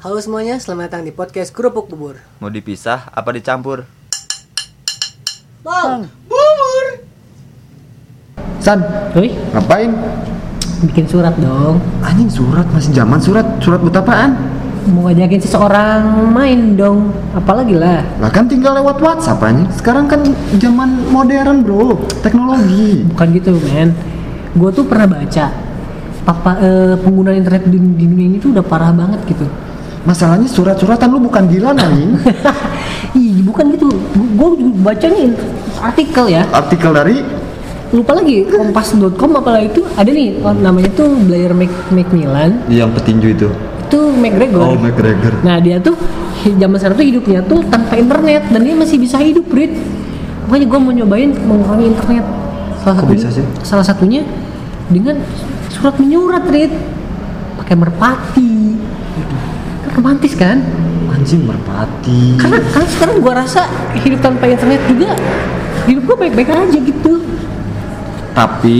Halo semuanya, selamat datang di podcast Kerupuk Bubur. Mau dipisah apa dicampur? Bang, San, Woi, ngapain? bikin surat dong. Anjing surat masih zaman surat surat buat apaan? Mau ngajakin seseorang main dong. Apalagi lah. Lah kan tinggal lewat WhatsApp anjing. Sekarang kan zaman modern bro, teknologi. Bukan gitu, men. Gue tuh pernah baca papa eh, pengguna internet di, di dunia ini tuh udah parah banget gitu. Masalahnya surat-suratan lu bukan gila anjing. Ih, bukan gitu. Gue bacanya artikel ya. Artikel dari Lupa lagi kompas.com apalah itu ada nih oh, namanya tuh Blair Mac Macmillan yang petinju itu. itu McGregor. Oh, McGregor. Nah dia tuh zaman sekarang tuh hidupnya tuh tanpa internet dan dia masih bisa hidup, Brit. Makanya gue mau nyobain mengurangi internet. Salah Kok satunya, bisa sih? Salah satunya dengan surat menyurat, Brit. Pakai merpati. Romantis kan? Anjing merpati. Karena karena sekarang gue rasa hidup tanpa internet juga hidup gue baik-baik aja gitu. Tapi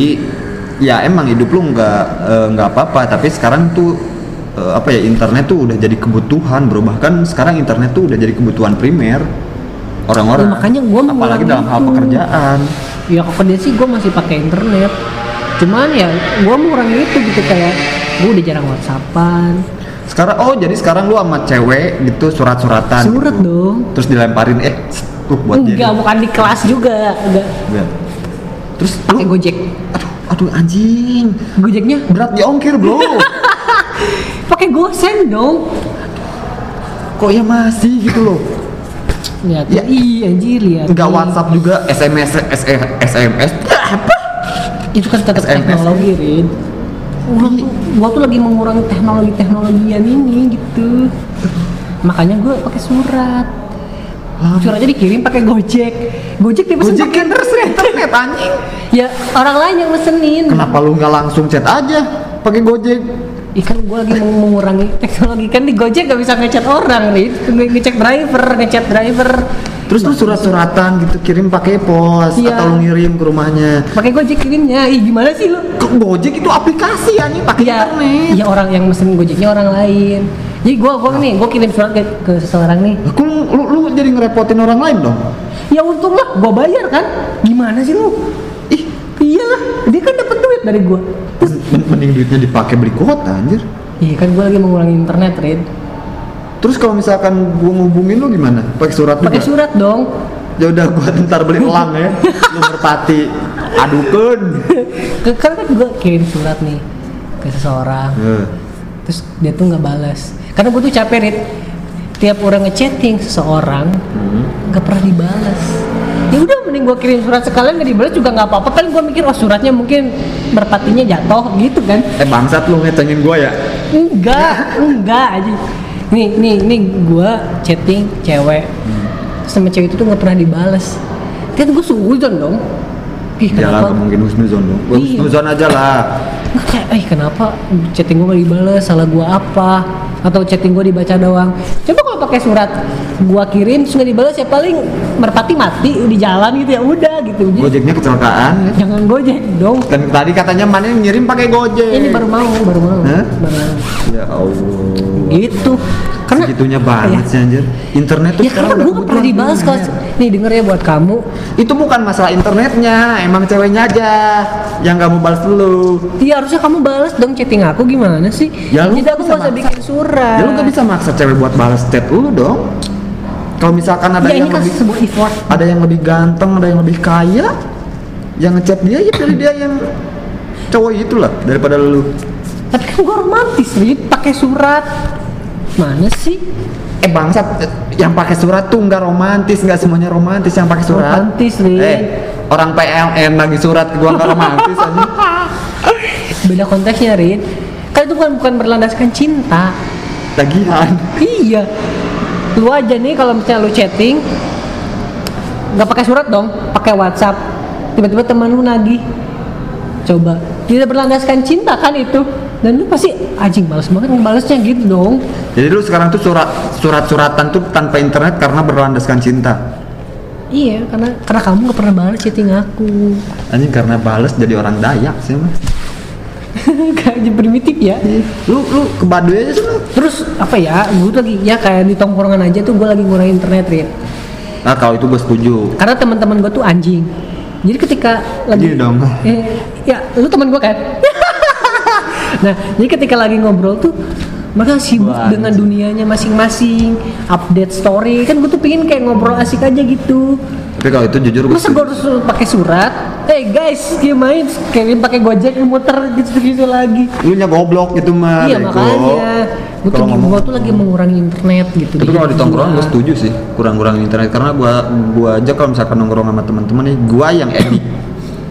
ya emang hidup lu nggak eh, nggak apa-apa. Tapi sekarang tuh eh, apa ya internet tuh udah jadi kebutuhan bro. Bahkan sekarang internet tuh udah jadi kebutuhan primer orang-orang. Ya, makanya gua apalagi dalam hal itu. pekerjaan. Ya kalau kerja sih gue masih pakai internet. Cuman ya gue mengurangi itu gitu kayak gue udah jarang whatsappan. Sekarang oh jadi sekarang lu sama cewek gitu surat-suratan. Surat gitu. dong. Terus dilemparin eh tuh buat dia. Enggak, bukan di kelas juga. Enggak. Enggak. Terus lu Pakai Gojek. aduh aduh anjing. Gojeknya Berat di ongkir, Bro. pakai gosen dong. Kok ya masih gitu loh. Lihat. Ya. Ih, anjir lihat. Enggak. WhatsApp juga, SMS SMS SMS. Apa? Itu kan tetap teknologi, Rin. Gua tuh, gua tuh lagi mengurangi teknologi-teknologian ini gitu. Makanya gue pakai surat. Suratnya dikirim pakai Gojek. Gojek dia pesen Gojek pakai kan terus internet anjing. Ya orang lain yang mesenin. Kenapa lu nggak langsung chat aja pakai Gojek? Ikan gue lagi mau mengurangi teknologi kan di Gojek gak bisa ngechat orang nih, ngecek driver, ngechat driver. Terus lu surat-suratan gitu kirim pakai pos Iya. atau lu ngirim ke rumahnya. Pakai Gojek kirimnya, ih gimana sih lu? Ke Gojek itu aplikasi anjing pakai Ya, internet. ya orang yang mesen Gojeknya orang lain. Jadi gua gua nih, gua kirim surat ke, ke seseorang nih. Kok lu, lu, lu jadi ngerepotin orang lain dong? Ya untung lah, gua bayar kan. Gimana sih lu? Ih, iyalah, dia kan dapat duit dari gua. Terus, Mending duitnya dipakai beli kuota anjir. iya kan gua lagi mengurangi internet, Red. Terus kalau misalkan gua ngubungin lu gimana? Pakai surat juga? Pakai surat dong. Ya udah gua ntar beli elang ya. lu merpati. Adukeun. Ke, kan kan gua kirim surat nih ke seseorang. Eh, Terus dia tuh nggak balas. Karena gua tuh capek, Red. Tiap orang ngechatting seseorang, nggak pernah dibalas. Ya udah mending gua kirim surat sekalian nggak dibalas juga nggak apa-apa kan gua mikir oh suratnya mungkin merpatinya jatuh gitu kan. Eh bangsat lu ngecengin gua ya? Enggak, enggak aja. Nih, nih, nih gua chatting cewek. Terus sama cewek itu tuh nggak pernah dibales. Kan gue suudon dong. Ih, kenapa? gak mungkin husnuzon dong. Iya. Husnuzon aja lah. Kayak, eh kenapa chatting gue gak dibales? Salah gua apa? Atau chatting gue dibaca doang? Coba kalau pakai surat, gua kirim nggak dibales ya paling merpati mati di jalan gitu ya udah gitu. Gojeknya kecelakaan. jangan gojek dong. Dan tadi katanya mana yang ngirim pakai Gojek. Ini baru mau, baru mau, Hah? baru mau. Ya Allah. Gitu. Karena Segitunya banget Ya. sih anjir. Internet tuh Ya karena udah gue gak pernah dibahas kalau nih denger ya buat kamu Itu bukan masalah internetnya, emang ceweknya aja yang gak mau balas dulu. Iya harusnya kamu balas dong chatting aku gimana sih? Ya, lu Jadi aku gak usah bikin surat. Ya lu gak bisa maksa cewek buat balas chat lu dong. Kalau misalkan ada Ya yang kan lebih sebuah effort. ada yang lebih ganteng, ada yang lebih kaya, yang ngechat dia ya pilih dia yang cowok itulah daripada lu. Tapi kan gue romantis nih pakai surat. Mana sih? Eh bangsat, yang pakai surat tuh nggak romantis, nggak semuanya romantis yang pakai surat. Romantis, Rin. Eh, orang PLN lagi surat ke gua nggak romantis aja. Beda konteksnya Rin. Kan itu bukan bukan berlandaskan cinta. Tagihan. Iya. Lu aja nih kalau misalnya lu chatting nggak pakai surat dong, pakai WhatsApp. Tiba-tiba teman lu nagih. Coba. Tidak berlandaskan cinta kan itu. Dan lu pasti anjing males banget ngebalesnya gitu dong. Jadi lu sekarang tuh surat surat-suratan tuh tanpa internet karena berlandaskan cinta. Iya, karena karena kamu gak pernah balas chatting aku. Anjing karena bales jadi orang Dayak sih mah. Kayak primitif ya. Lu lu ke Baduy aja sih. Terus apa ya gue lagi ya kayak di tongkrongan aja tuh gue lagi ngurangin internet Rit Nah kalau itu gue setuju. karena teman-teman gue tuh anjing jadi ketika lagi Iya dong. eh, ya lu teman gue kan nah jadi ketika lagi ngobrol tuh mereka sibuk Wah, dengan dunianya masing-masing update story. Kan gue tuh pengen kayak ngobrol asik aja gitu. Tapi kalau itu jujur gue masa gue harus pakai surat? Hey guys gimana kayak pakai gojek muter gitu gitu lagi. Lu nya goblok gitu mah. iya makanya. Gue tuh ngomong- gua tuh lagi mengurangi internet gitu. Tapi kalau di tongkrongan gue setuju sih kurang-kurangin internet. Karena gua gua aja kalau misalkan nongkrong sama teman-teman nih gua yang edik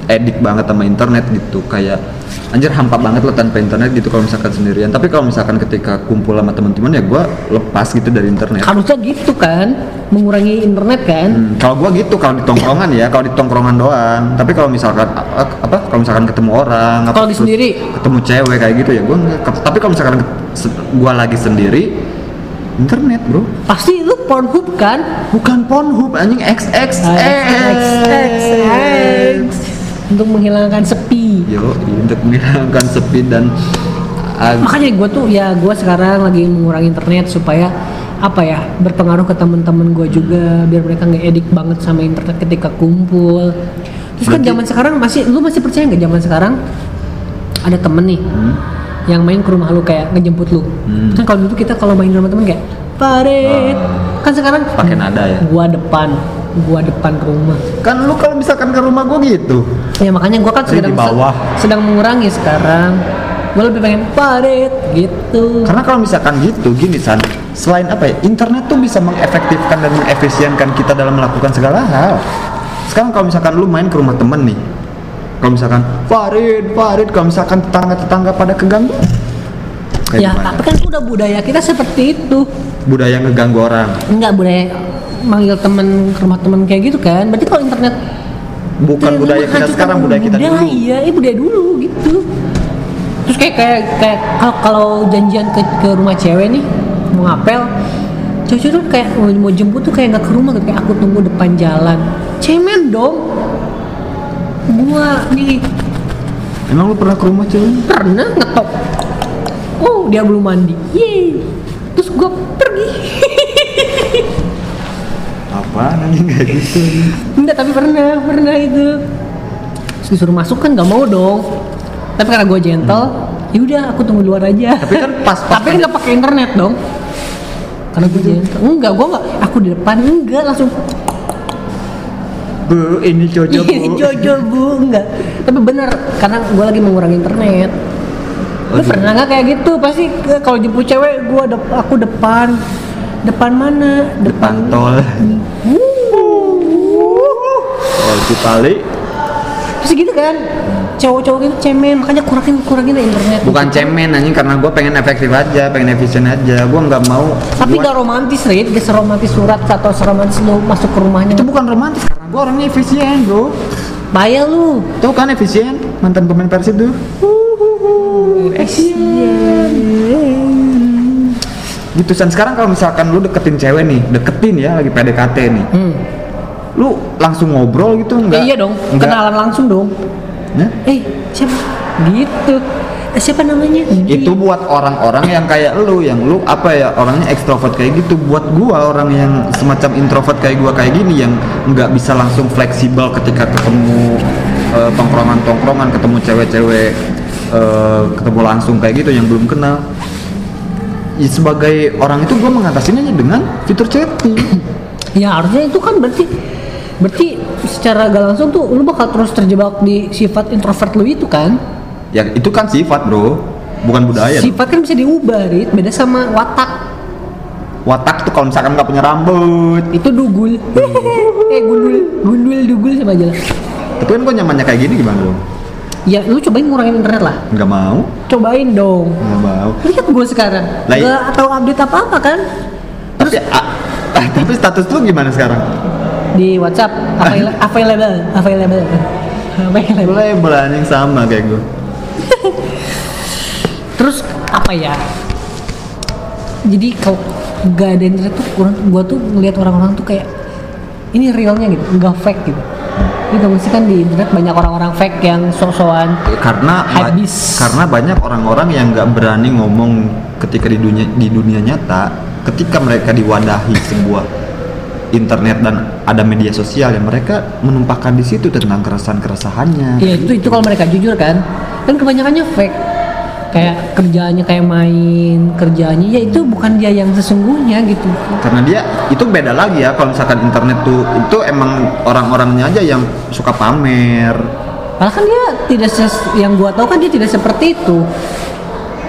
edik banget sama internet gitu. Kayak anjir hampa banget lo tanpa internet gitu kalau misalkan sendirian. Tapi kalau misalkan ketika kumpul sama teman-teman ya gua lepas gitu dari internet. Harusnya gitu kan? Mengurangi internet kan? Hmm, kalau gua gitu kalau di tongkrongan ya kalau di tongkrongan doang. Tapi kalau misalkan apa, apa kalau misalkan ketemu orang Kalau di sendiri? ketemu cewek kayak gitu ya ke- tapi kalau misalkan gua lagi sendiri internet bro. Pasti lu Pornhub kan? Bukan Pornhub anjing XXX XXX untuk menghilangkan sepi. Yo untuk menghilangkan sepi dan ah, makanya gue tuh ya gue sekarang lagi mengurangi internet supaya apa ya berpengaruh ke teman-teman gue juga biar mereka nggak edik banget sama internet ketika kumpul. Terus kan zaman sekarang masih lu masih percaya nggak zaman sekarang ada temen nih Hmm. yang main ke rumah lu kayak ngejemput lu? Hmm. kan kalau dulu kita kalau main ke rumah temen kayak parit Ah. kan sekarang pakai nada ya? gua depan gua depan rumah. Kan lu kalau misalkan ke rumah gua gitu ya makanya gua kan Jadi sedang di bawah. sedang mengurangi sekarang. Gua lebih pengen parit gitu. Karena kalau misalkan gitu gini san selain apa ya internet tuh bisa mengefektifkan dan mengefisienkan kita dalam melakukan segala hal. Sekarang kalau misalkan lu main ke rumah temen nih kalau misalkan Farid Farid kalau misalkan tetangga tetangga pada keganggu kayak ya gimana? tapi kan udah budaya kita seperti itu. Budaya ngeganggu orang. Enggak budaya manggil temen ke rumah temen kayak gitu kan. Berarti kalau internet bukan itu budaya kita sekarang budaya kita dulu. budaya, iya budaya dulu gitu. Terus kayak kayak kayak kalau kalau janjian ke ke rumah cewek nih mau ngapel cewek tuh kayak mau, mau jemput tuh kayak nggak ke rumah gitu kayak aku tunggu depan jalan. Cemen dong. Gua nih. Emang lu pernah ke rumah cewek? Pernah ngetok oh dia belum mandi. Yeay. Terus gua pergi apa nanti kayak gitu enggak tapi pernah pernah itu. Terus disuruh masuk kan nggak mau dong. Tapi karena gue gentle ya udah aku tunggu luar aja. Tapi kan pas- pas- tapi kan nggak pakai internet dong. Karena gue gentle. Enggak gue nggak aku di depan enggak langsung. Bu ini cocok Iya, bu. jojo bu. Enggak. Tapi bener karena gue lagi mengurangi internet. Lu pernah nggak kayak gitu? Pasti kalau jemput cewek gue dep- aku depan depan mana? Depan tol. Tol Cipali. Terus gitu kan? Cowok-cowok itu cemen. Makanya kurangin kurangin internet. Bukan cemen anjing karena gue pengen efektif aja pengen efisien aja. Gue nggak mau tapi gua- gak romantis Rit. Gak seromantis surat atau seromantis lu masuk ke rumahnya. Itu bukan romantis karena gue orangnya efisien bro. Bayar lu. Tuh kan efisien mantan pemain persib tuh gitu san sekarang kalau misalkan lu deketin cewek nih deketin ya lagi PDKT nih. Hmm. lu langsung ngobrol gitu enggak iya dong enggak kenalan langsung dong. Nah, eh siapa? Gitu. Eh, siapa namanya? Itu buat orang-orang yang kayak lu yang lu apa ya orangnya ekstrovert kayak gitu. Buat gua orang yang semacam introvert kayak gua kayak gini yang nggak bisa langsung fleksibel ketika ketemu eh, tongkrongan-tongkrongan ketemu cewek-cewek eh, ketemu langsung kayak gitu yang belum kenal ya, sebagai orang itu gua mengatasinya dengan fitur chatting ya harusnya itu kan berarti berarti secara gak langsung tuh lu bakal terus terjebak di sifat introvert lu itu kan? Ya itu kan sifat bro. Bukan budaya sifat kan bisa diubah Rit beda sama watak. Watak tuh kalau misalkan nggak punya rambut. Itu dugul. Eh gundul. Gundul dugul sama aja lah. Tapi kan gua nyamannya kayak gini gimana dong ya lu cobain ngurangin internet lah. Nggak mau. Cobain dong. Nggak mau. Lihat gue sekarang. Lah, iya. nggak tahu update apa apa kan? Tapi ah, ah, tapi status lu gimana sekarang? Di WhatsApp avail- available available. Available. Label anjing sama kayak gue terus apa ya? Jadi kalau nggak ada internet tuh kurang gue tuh ngelihat orang-orang tuh kayak ini realnya gitu nggak fake gitu Itu mesti kan di internet banyak orang-orang fake yang sok-sokan karena ba- Habis. karena banyak orang-orang yang nggak berani ngomong ketika di dunia di dunia nyata ketika mereka diwadahi sebuah internet dan ada media sosial yang mereka menumpahkan di situ tentang keresahan keresahannya Iya itu itu kalau mereka jujur kan, kan kebanyakannya fake. Kayak kerjaannya kayak main, kerjaannya ya itu bukan dia yang sesungguhnya gitu. karena dia itu beda lagi ya kalau misalkan internet tuh itu emang orang-orangnya aja yang suka pamer Malah kan dia tidak ses yang gua tahu kan dia tidak seperti itu.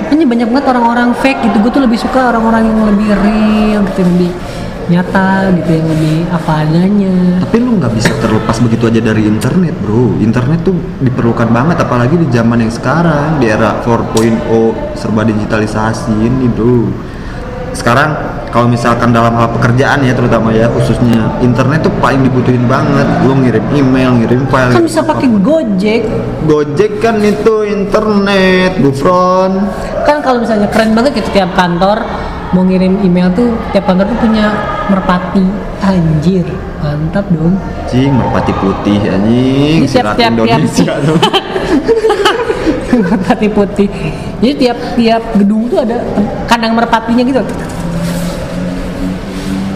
Makanya banyak banget orang-orang fake gitu. Gue tuh lebih suka orang-orang yang lebih real gitu, lebih nyata gitu, yang lebih apa adanya. tapi lu nggak bisa terlepas begitu aja dari internet bro. Internet tuh diperlukan banget apalagi di zaman yang sekarang di era 4.0 serba digitalisasi ini bro. Sekarang kalau misalkan dalam hal pekerjaan ya terutama ya khususnya internet tuh paling dibutuhin banget. Lu ngirim email ngirim file. Kan bisa pakai Gojek. Gojek kan itu internet Gufron Kan kalau misalnya keren banget gitu tiap kantor mau ngirim email tuh tiap kantor tuh punya merpati anjir mantap dong Cing, merpati putih anjing, sirat tiap- Indonesia tuh. merpati putih jadi tiap tiap gedung tuh ada kandang merpatinya gitu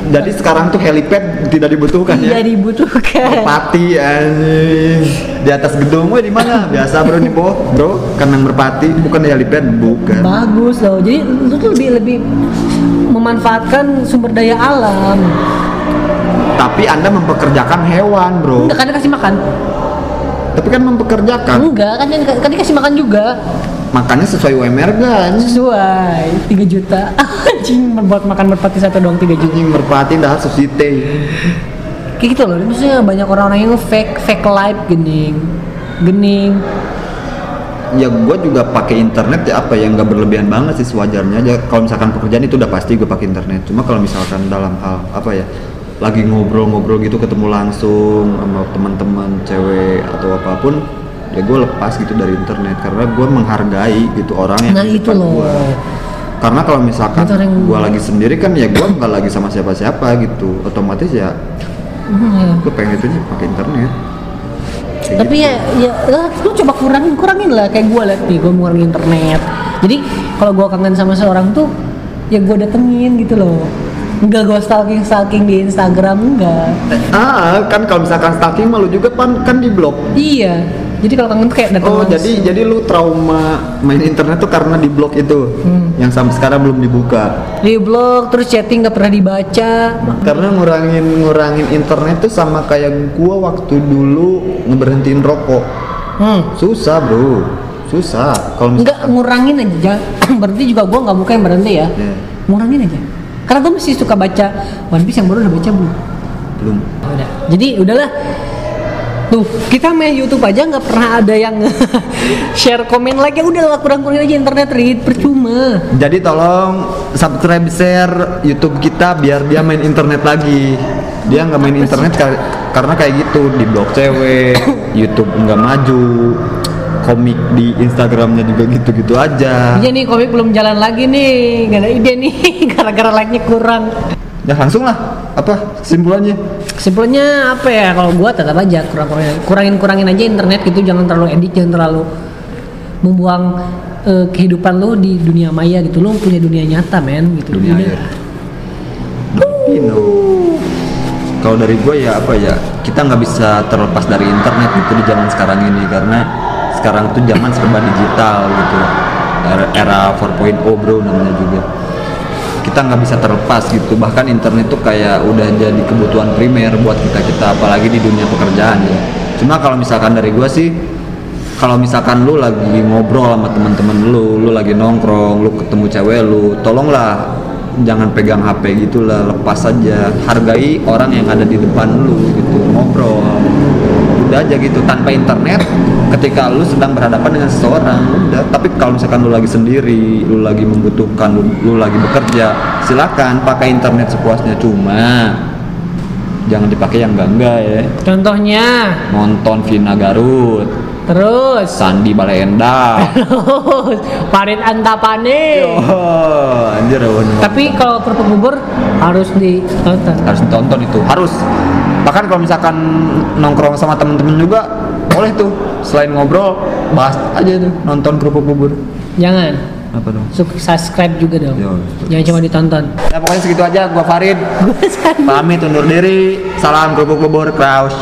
Jadi sekarang tuh helipad tidak dibutuhkan ya. iya dibutuhkan Merpati anjing. Di atas gedung gue di mana? Biasa bro nih bro, bro, kandang merpati bukan helipad, bukan. bagus loh jadi lu tuh lebih lebih memanfaatkan sumber daya alam Tapi Anda mempekerjakan hewan, bro. enggak kan kasih makan Tapi kan mempekerjakan. enggak kan dia, kan dia kasih makan juga Makanya sesuai UMR kan. sesuai 3 juta anjing buat makan merpati satu doang 3 juta Anjing merpati dah susite. kayak gitu loh maksudnya banyak orang-orang yang fake fake life gening gening Ya gue juga pakai internet ya apa ya nggak berlebihan banget sih sewajarnya aja. Kalau misalkan pekerjaan itu udah pasti gue pakai internet. Cuma kalau misalkan dalam hal apa ya lagi ngobrol-ngobrol gitu ketemu langsung sama teman-teman cewek atau apa pun ya gue lepas gitu dari internet karena gue menghargai gitu orang yang Nah, di itu depan loh. gua. karena kalau misalkan gue lagi sendiri kan ya gue nggak lagi sama siapa-siapa gitu otomatis ya Hmm, gue pengen itu pakai internet Tapi gitu. ya ya lah, lu coba kurangin kurangin lah kayak gue liat nih gue ngurangin internet. Jadi kalau gue kangen sama seorang tuh ya gue datengin gitu loh. Enggak gue stalking stalking di Instagram enggak. Ah kan kalau misalkan stalking malu juga kan kan di blok iya jadi kalau kangen tuh kayak datang Oh langsung. jadi jadi lu trauma main internet tuh karena di blok itu Hmm. yang sampai sekarang belum dibuka. di blog terus chatting nggak pernah dibaca Karena ngurangin ngurangin internet tuh sama kayak gua waktu dulu ngeberhentiin rokok. hmm. Susah bro, susah. Kalau Enggak misalkan ngurangin aja berarti juga gue nggak buka yang berhenti ya Iya. ngurangin aja karena gue masih suka baca One Piece yang baru udah baca belum belum. udah jadi udahlah tuh kita main YouTube aja nggak pernah ada yang share komen like ya udahlah kurang-kurangin aja internet read percuma Jadi tolong subscribe share YouTube kita biar dia main internet lagi. Dia nggak main internet kar- karena kayak gitu di blog cewek, YouTube nggak maju, komik di Instagramnya juga gitu-gitu aja. iya nih komik belum jalan lagi nih gak ada ide nih gara-gara like-nya kurang Ya langsung lah. Apa kesimpulannya? Kesimpulannya apa ya kalau gua tetap aja kurang-kurangin kurangin kurangin aja internet gitu jangan terlalu edit jangan terlalu membuang eh, kehidupan lu di dunia maya gitu. Lu punya dunia nyata men gitu. Dunia. Dino. Kalau dari gue ya apa ya kita nggak bisa terlepas dari internet gitu di zaman sekarang ini karena sekarang tuh zaman serba digital gitu. Era, era 4.0 bro namanya juga kita nggak bisa terlepas gitu. Bahkan internet tuh kayak udah jadi kebutuhan primer buat kita kita apalagi di dunia pekerjaan ya. Cuma kalau misalkan dari gue sih kalau misalkan lu lagi ngobrol sama teman-teman lu, lu lagi nongkrong, lu ketemu cewek lu, tolonglah jangan pegang HP gitu lah, lepas aja, hargai orang yang ada di depan lu gitu, ngobrol. Udah aja gitu tanpa internet ketika lu sedang berhadapan dengan seseorang, udah. Tapi kalau misalkan lu lagi sendiri, lu lagi membutuhkan, lu, lu lagi bekerja, silakan pakai internet sepuasnya cuma jangan dipakai yang enggak-enggak ya. contohnya Nonton Vina Garut, terus Sandi Balenda. terus Farid Antapani Oh, anjir bener. tapi kalau kerupuk bubur harus ditonton harus ditonton itu harus bahkan kalau misalkan nongkrong sama temen-temen juga boleh tuh selain ngobrol bahas aja tuh nonton kerupuk bubur Jangan. apa dong Sub- subscribe juga dong. Yo. Jangan cuma ditonton. ya pokoknya segitu aja gua Farid pamit undur diri salam kerupuk bubur kraus